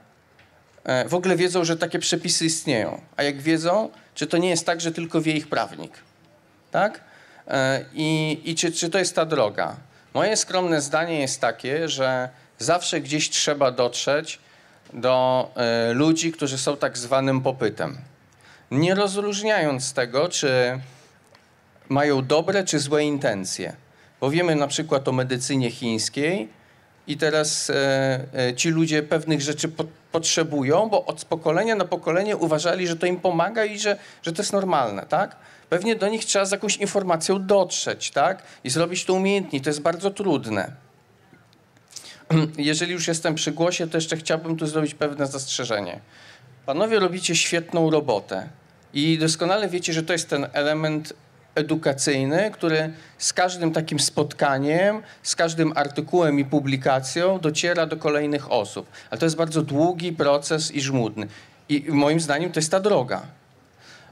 D: e, w ogóle wiedzą, że takie przepisy istnieją. A jak wiedzą, czy to nie jest tak, że tylko wie ich prawnik? Tak? I, i czy, czy to jest ta droga? Moje skromne zdanie jest takie, że zawsze gdzieś trzeba dotrzeć do ludzi, którzy są tak zwanym popytem. nie rozróżniając tego, czy mają dobre czy złe intencje. Bo wiemy na przykład o medycynie chińskiej i teraz e, e, ci ludzie pewnych rzeczy po, potrzebują, bo od pokolenia na pokolenie uważali, że to im pomaga i że, że to jest normalne, tak? Pewnie do nich trzeba z jakąś informacją dotrzeć, tak? I zrobić to umiejętnie. To jest bardzo trudne. Jeżeli już jestem przy głosie, to jeszcze chciałbym tu zrobić pewne zastrzeżenie. Panowie robicie świetną robotę i doskonale wiecie, że to jest ten element edukacyjny, który z każdym takim spotkaniem, z każdym artykułem i publikacją dociera do kolejnych osób. Ale to jest bardzo długi proces i żmudny. I moim zdaniem to jest ta droga.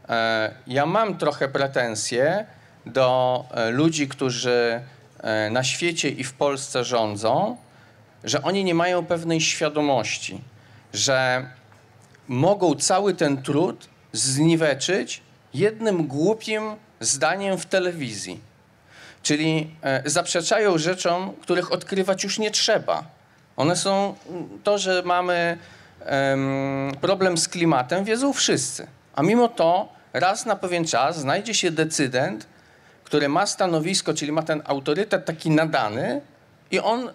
D: E, Ja mam trochę pretensje do e, ludzi, którzy e, na świecie i w Polsce rządzą, że oni nie mają pewnej świadomości, że mogą cały ten trud zniweczyć jednym głupim zdaniem w telewizji. Czyli e, zaprzeczają rzeczom, których odkrywać już nie trzeba. One są mm, to, że mamy em, problem z klimatem, wiedzą wszyscy. A mimo to raz na pewien czas znajdzie się decydent, który ma stanowisko, czyli ma ten autorytet taki nadany i on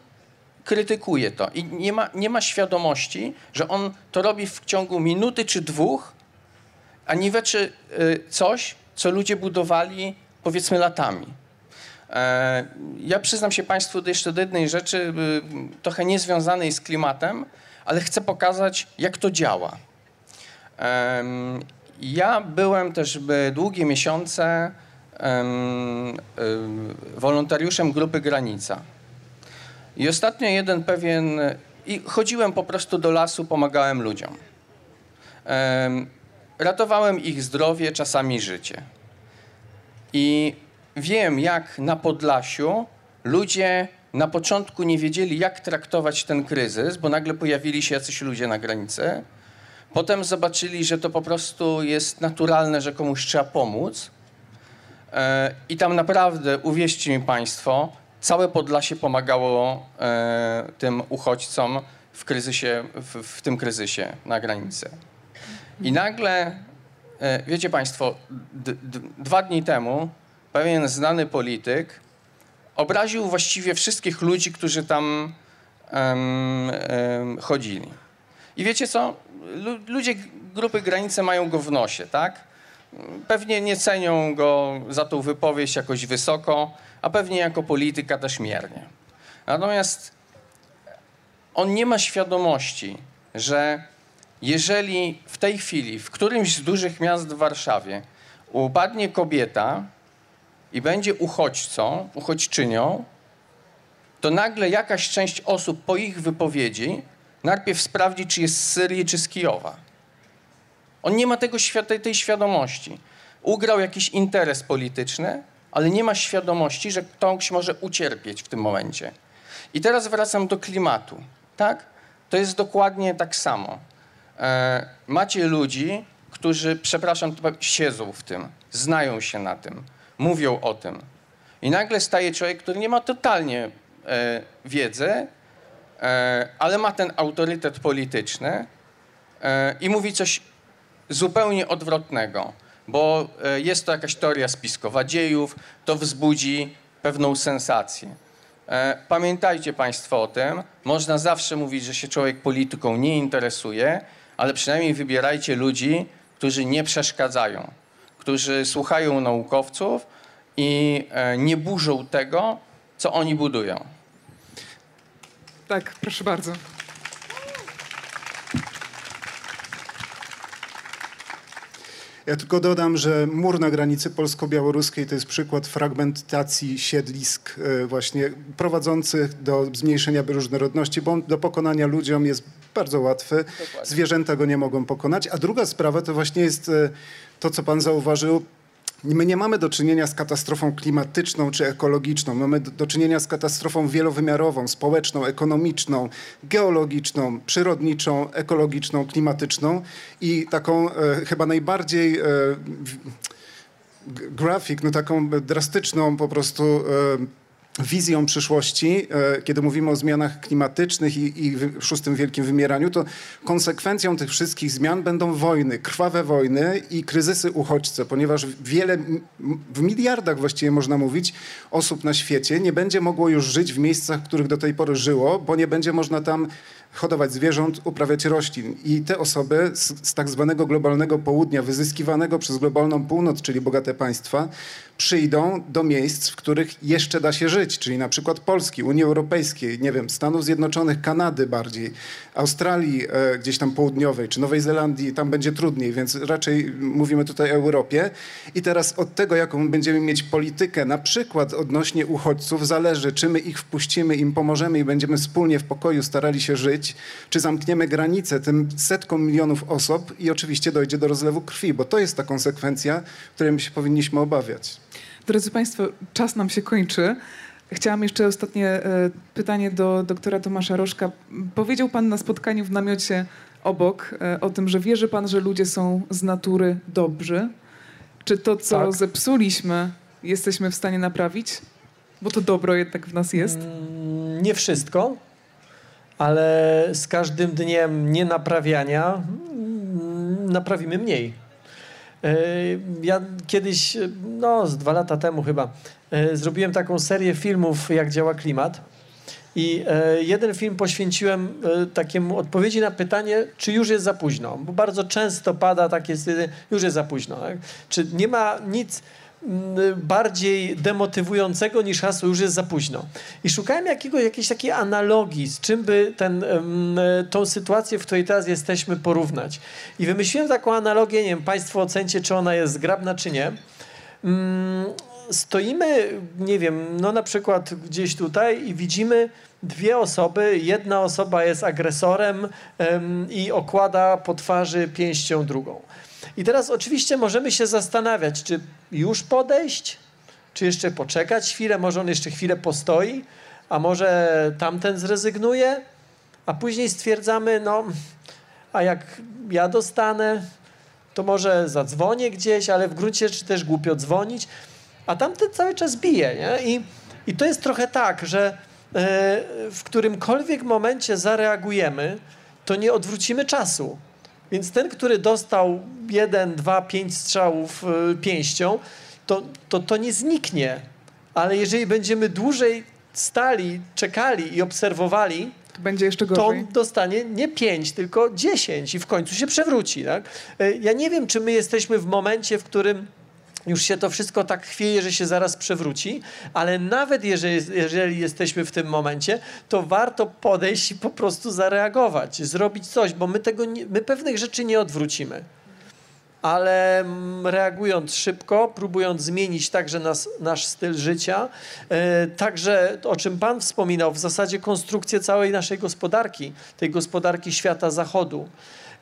D: krytykuje to. I nie ma, nie ma świadomości, że on to robi w ciągu minuty czy dwóch, a niweczy y, coś, co ludzie budowali powiedzmy latami. E, Ja przyznam się Państwu do jeszcze do jednej rzeczy, y, trochę niezwiązanej z klimatem, ale chcę pokazać, jak to działa. Ja byłem też długie miesiące y, wolontariuszem grupy Granica. I ostatnio jeden pewien. I chodziłem po prostu do lasu, pomagałem ludziom. Em, ratowałem ich zdrowie, czasami życie. I wiem, jak na Podlasiu ludzie na początku nie wiedzieli, jak traktować ten kryzys, bo nagle pojawili się jacyś ludzie na granicy. Potem zobaczyli, że to po prostu jest naturalne, że komuś trzeba pomóc. E, I tam naprawdę, uwierzcie mi Państwo, całe Podlasie pomagało e, tym uchodźcom w, kryzysie, w, w tym kryzysie na granicy. I nagle, e, wiecie Państwo, dwa dni temu pewien znany polityk obraził właściwie wszystkich ludzi, którzy tam em, em, chodzili. I wiecie co? Lu- Ludzie grupy granice mają go w nosie, tak? Pewnie nie cenią go za tą wypowiedź jakoś wysoko, a pewnie jako polityka też miernie. Natomiast on nie ma świadomości, że jeżeli w tej chwili w którymś z dużych miast w Warszawie upadnie kobieta i będzie uchodźcą, uchodźczynią, to nagle jakaś część osób po ich wypowiedzi najpierw sprawdzi, czy jest z Syrii, czy z Kijowa. On nie ma tego, tej świadomości. Ugrał jakiś interes polityczny, ale nie ma świadomości, że ktoś może ucierpieć w tym momencie. I teraz wracam do klimatu. Tak? To jest dokładnie tak samo. E, macie ludzi, którzy, przepraszam, siedzą w tym, znają się na tym, mówią o tym. I nagle staje człowiek, który nie ma totalnie e, wiedzy, e, ale ma ten autorytet polityczny e, i mówi coś zupełnie odwrotnego, bo e, jest to jakaś teoria spiskowa dziejów, to wzbudzi pewną sensację. E, Pamiętajcie Państwo o tym, można zawsze mówić, że się człowiek polityką nie interesuje, ale przynajmniej wybierajcie ludzi, którzy nie przeszkadzają, którzy słuchają naukowców i e, nie burzą tego, co oni budują.
B: Tak, proszę bardzo.
F: Ja tylko dodam, że mur na granicy polsko-białoruskiej to jest przykład fragmentacji siedlisk e, właśnie prowadzących do zmniejszenia bioróżnorodności, bo on do pokonania ludziom jest bardzo łatwy. Zwierzęta go nie mogą pokonać. A druga sprawa to właśnie jest e, to, co pan zauważył, My nie mamy do czynienia z katastrofą klimatyczną czy ekologiczną. Mamy do, czynienia z katastrofą wielowymiarową, społeczną, ekonomiczną, geologiczną, przyrodniczą, ekologiczną, klimatyczną i taką e, chyba najbardziej e, grafik, no taką drastyczną po prostu e, wizją przyszłości, e, kiedy mówimy o zmianach klimatycznych i, i szóstym wielkim wymieraniu, to konsekwencją tych wszystkich zmian będą wojny, krwawe wojny i kryzysy uchodźcze, ponieważ wiele, w miliardach właściwie można mówić, osób na świecie nie będzie mogło już żyć w miejscach, w których do tej pory żyło, bo nie będzie można tam hodować zwierząt, uprawiać roślin. I te osoby z, z tak zwanego globalnego południa, wyzyskiwanego przez globalną północ, czyli bogate państwa, przyjdą do miejsc, w których jeszcze da się żyć, czyli na przykład Polski, Unii Europejskiej, nie wiem, Stanów Zjednoczonych, Kanady bardziej, Australii e, gdzieś tam południowej, czy Nowej Zelandii, tam będzie trudniej, więc raczej mówimy tutaj o Europie. I teraz od tego, jaką będziemy mieć politykę, na przykład odnośnie uchodźców, zależy, czy my ich wpuścimy, im pomożemy i będziemy wspólnie w pokoju starali się żyć, czy zamkniemy granice tym setkom milionów osób i oczywiście dojdzie do rozlewu krwi, bo to jest ta konsekwencja, której my się powinniśmy obawiać.
B: Drodzy Państwo, czas nam się kończy. Chciałam jeszcze ostatnie e, pytanie do doktora Tomasza Rożka. Powiedział Pan na spotkaniu w namiocie obok e, o tym, że wierzy Pan, że ludzie są z natury dobrzy. Czy to, co
C: Tak.
B: zepsuliśmy, jesteśmy w stanie naprawić? Bo to dobro jednak w nas jest.
C: Mm, Nie wszystko, ale z każdym dniem nienaprawiania mm, naprawimy mniej. E, Ja kiedyś, no z dwa lata temu chyba, e, zrobiłem taką serię filmów, jak działa klimat. I e, jeden film poświęciłem takiemu odpowiedzi na pytanie, czy już jest za późno. Bo bardzo często pada takie już jest za późno. Tak? Czy nie ma nic bardziej demotywującego niż hasło już jest za późno. I szukałem jakiego, jakiejś takiej analogii, z czym by ten, em, tą sytuację, w której teraz jesteśmy, porównać. I wymyśliłem taką analogię, nie wiem, Państwo ocencie, czy ona jest zgrabna, czy nie. Mm, stoimy, nie wiem, no na przykład gdzieś tutaj i widzimy dwie osoby. Jedna osoba jest agresorem em, i okłada po twarzy pięścią drugą. I teraz oczywiście możemy się zastanawiać, czy już podejść, czy jeszcze poczekać chwilę, może on jeszcze chwilę postoi, a może tamten zrezygnuje, a później stwierdzamy, no, a jak ja dostanę, to może zadzwonię gdzieś, ale w gruncie rzeczy też głupio dzwonić, a tamten cały czas bije, nie? I, i to jest trochę tak, że e, w którymkolwiek momencie zareagujemy, to nie odwrócimy czasu. Więc ten, który dostał jeden, dwa, pięć strzałów e, pięścią, to, to, to nie zniknie. Ale jeżeli będziemy dłużej stali, czekali i obserwowali,
B: To będzie jeszcze
C: to
B: gorzej.
C: on dostanie nie 5, tylko 10 i w końcu się przewróci. Tak? E, Ja nie wiem, czy my jesteśmy w momencie, w którym już się to wszystko tak chwieje, że się zaraz przewróci, ale nawet jeżeli, jeżeli jesteśmy w tym momencie, to warto podejść i po prostu zareagować, zrobić coś, bo my, tego nie, my pewnych rzeczy nie odwrócimy. Ale mm, reagując szybko, próbując zmienić także nas, nasz styl życia, e, także o czym Pan wspominał, w zasadzie konstrukcję całej naszej gospodarki, tej gospodarki świata zachodu.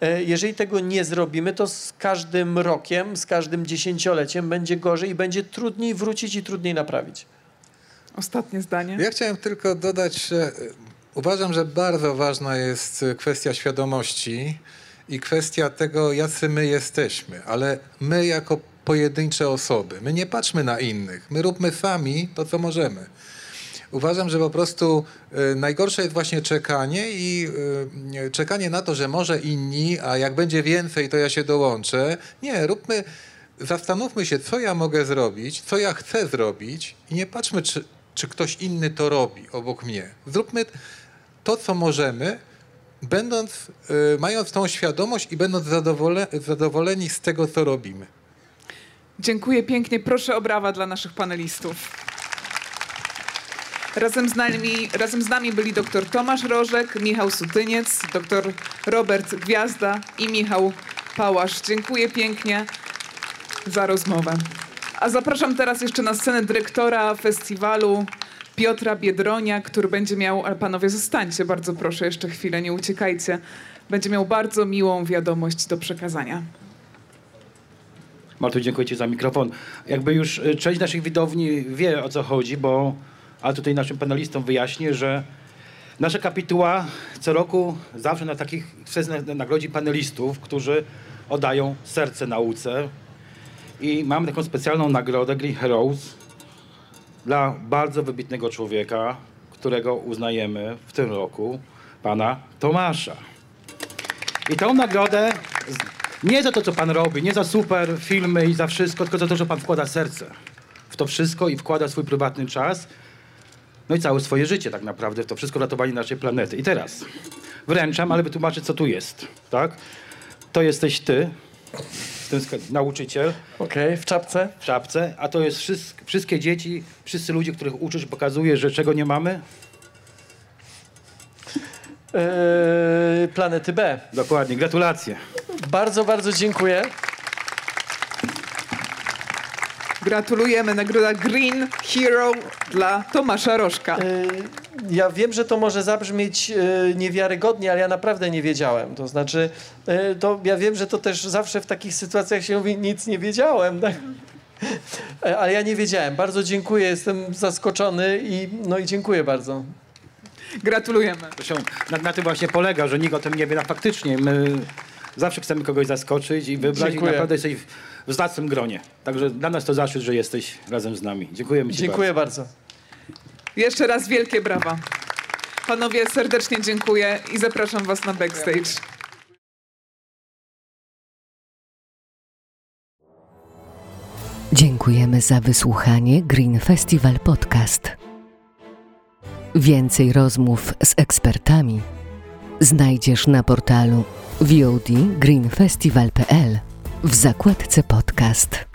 C: E, Jeżeli tego nie zrobimy, to z każdym rokiem, z każdym dziesięcioleciem będzie gorzej i będzie trudniej wrócić i trudniej naprawić.
B: Ostatnie zdanie.
E: Ja chciałem tylko dodać, że y, uważam, że bardzo ważna jest y, kwestia świadomości i kwestia tego, jacy my jesteśmy, ale my jako pojedyncze osoby, my nie patrzmy na innych, my róbmy sami to, co możemy. Uważam, że po prostu y, najgorsze jest właśnie czekanie i y, czekanie na to, że może inni, a jak będzie więcej, to ja się dołączę. Nie, róbmy, zastanówmy się, co ja mogę zrobić, co ja chcę zrobić i nie patrzmy, czy, czy ktoś inny to robi obok mnie. Zróbmy to, co możemy, będąc, mając tą świadomość i będąc zadowole, zadowoleni z tego, co robimy.
B: Dziękuję pięknie. Proszę o brawa dla naszych panelistów. Razem z nami, razem z nami byli dr Tomasz Rożek, Michał Sutyniec, dr Robert Gwiazda i Michał Pałasz. Dziękuję pięknie za rozmowę. A zapraszam teraz jeszcze na scenę dyrektora festiwalu Piotra Biedronia, który będzie miał, ale panowie zostańcie, bardzo proszę, jeszcze chwilę, nie uciekajcie. Będzie miał bardzo miłą wiadomość do przekazania.
G: Martu, dziękuję Ci za mikrofon. Jakby już y, część naszych widowni wie o co chodzi, bo a tutaj naszym panelistom wyjaśnię, że nasza kapituła co roku zawsze na takich nagrodzi panelistów, którzy oddają serce nauce. I mamy taką specjalną nagrodę Green Heroes. dla bardzo wybitnego człowieka, którego uznajemy w tym roku, pana Tomasza. I tą nagrodę nie za to, co pan robi, nie za super filmy i za wszystko, tylko za to, że pan wkłada serce w to wszystko i wkłada swój prywatny czas, no i całe swoje życie tak naprawdę to wszystko ratowanie naszej planety. I teraz wręczam, ale wytłumaczę, co tu jest, tak? To jesteś ty, nauczyciel
C: Okej, w czapce.
G: w czapce, a to jest wszystk- wszystkie dzieci, wszyscy ludzie, których uczysz, pokazuje, że czego nie mamy?
C: Yy, planety B.
G: Dokładnie, gratulacje.
C: Bardzo, bardzo dziękuję.
B: Gratulujemy. Nagroda Green Hero dla Tomasza Rożka.
C: Yy, Ja wiem, że to może zabrzmieć yy, niewiarygodnie, ale ja naprawdę nie wiedziałem. To znaczy, yy, to ja wiem, że to też zawsze w takich sytuacjach się mówi, nic nie wiedziałem. Tak? E, Ale ja nie wiedziałem. Bardzo dziękuję, jestem zaskoczony i no i dziękuję bardzo.
B: Gratulujemy.
G: Zresztą na, na tym właśnie polega, że nikt o tym nie wie, a faktycznie my zawsze chcemy kogoś zaskoczyć i wybrać
C: Dziękuję.
G: i naprawdę jesteś w, zacnym gronie. Także dla nas to zaszczyt, że jesteś razem z nami. Dziękujemy ci
C: Dziękuję bardzo.
B: Jeszcze raz wielkie brawa. Panowie, serdecznie dziękuję i zapraszam was na backstage.
A: Dziękujemy za wysłuchanie Green Festival Podcast. Więcej rozmów z ekspertami znajdziesz na portalu VOD greenfestival.pl w zakładce podcast.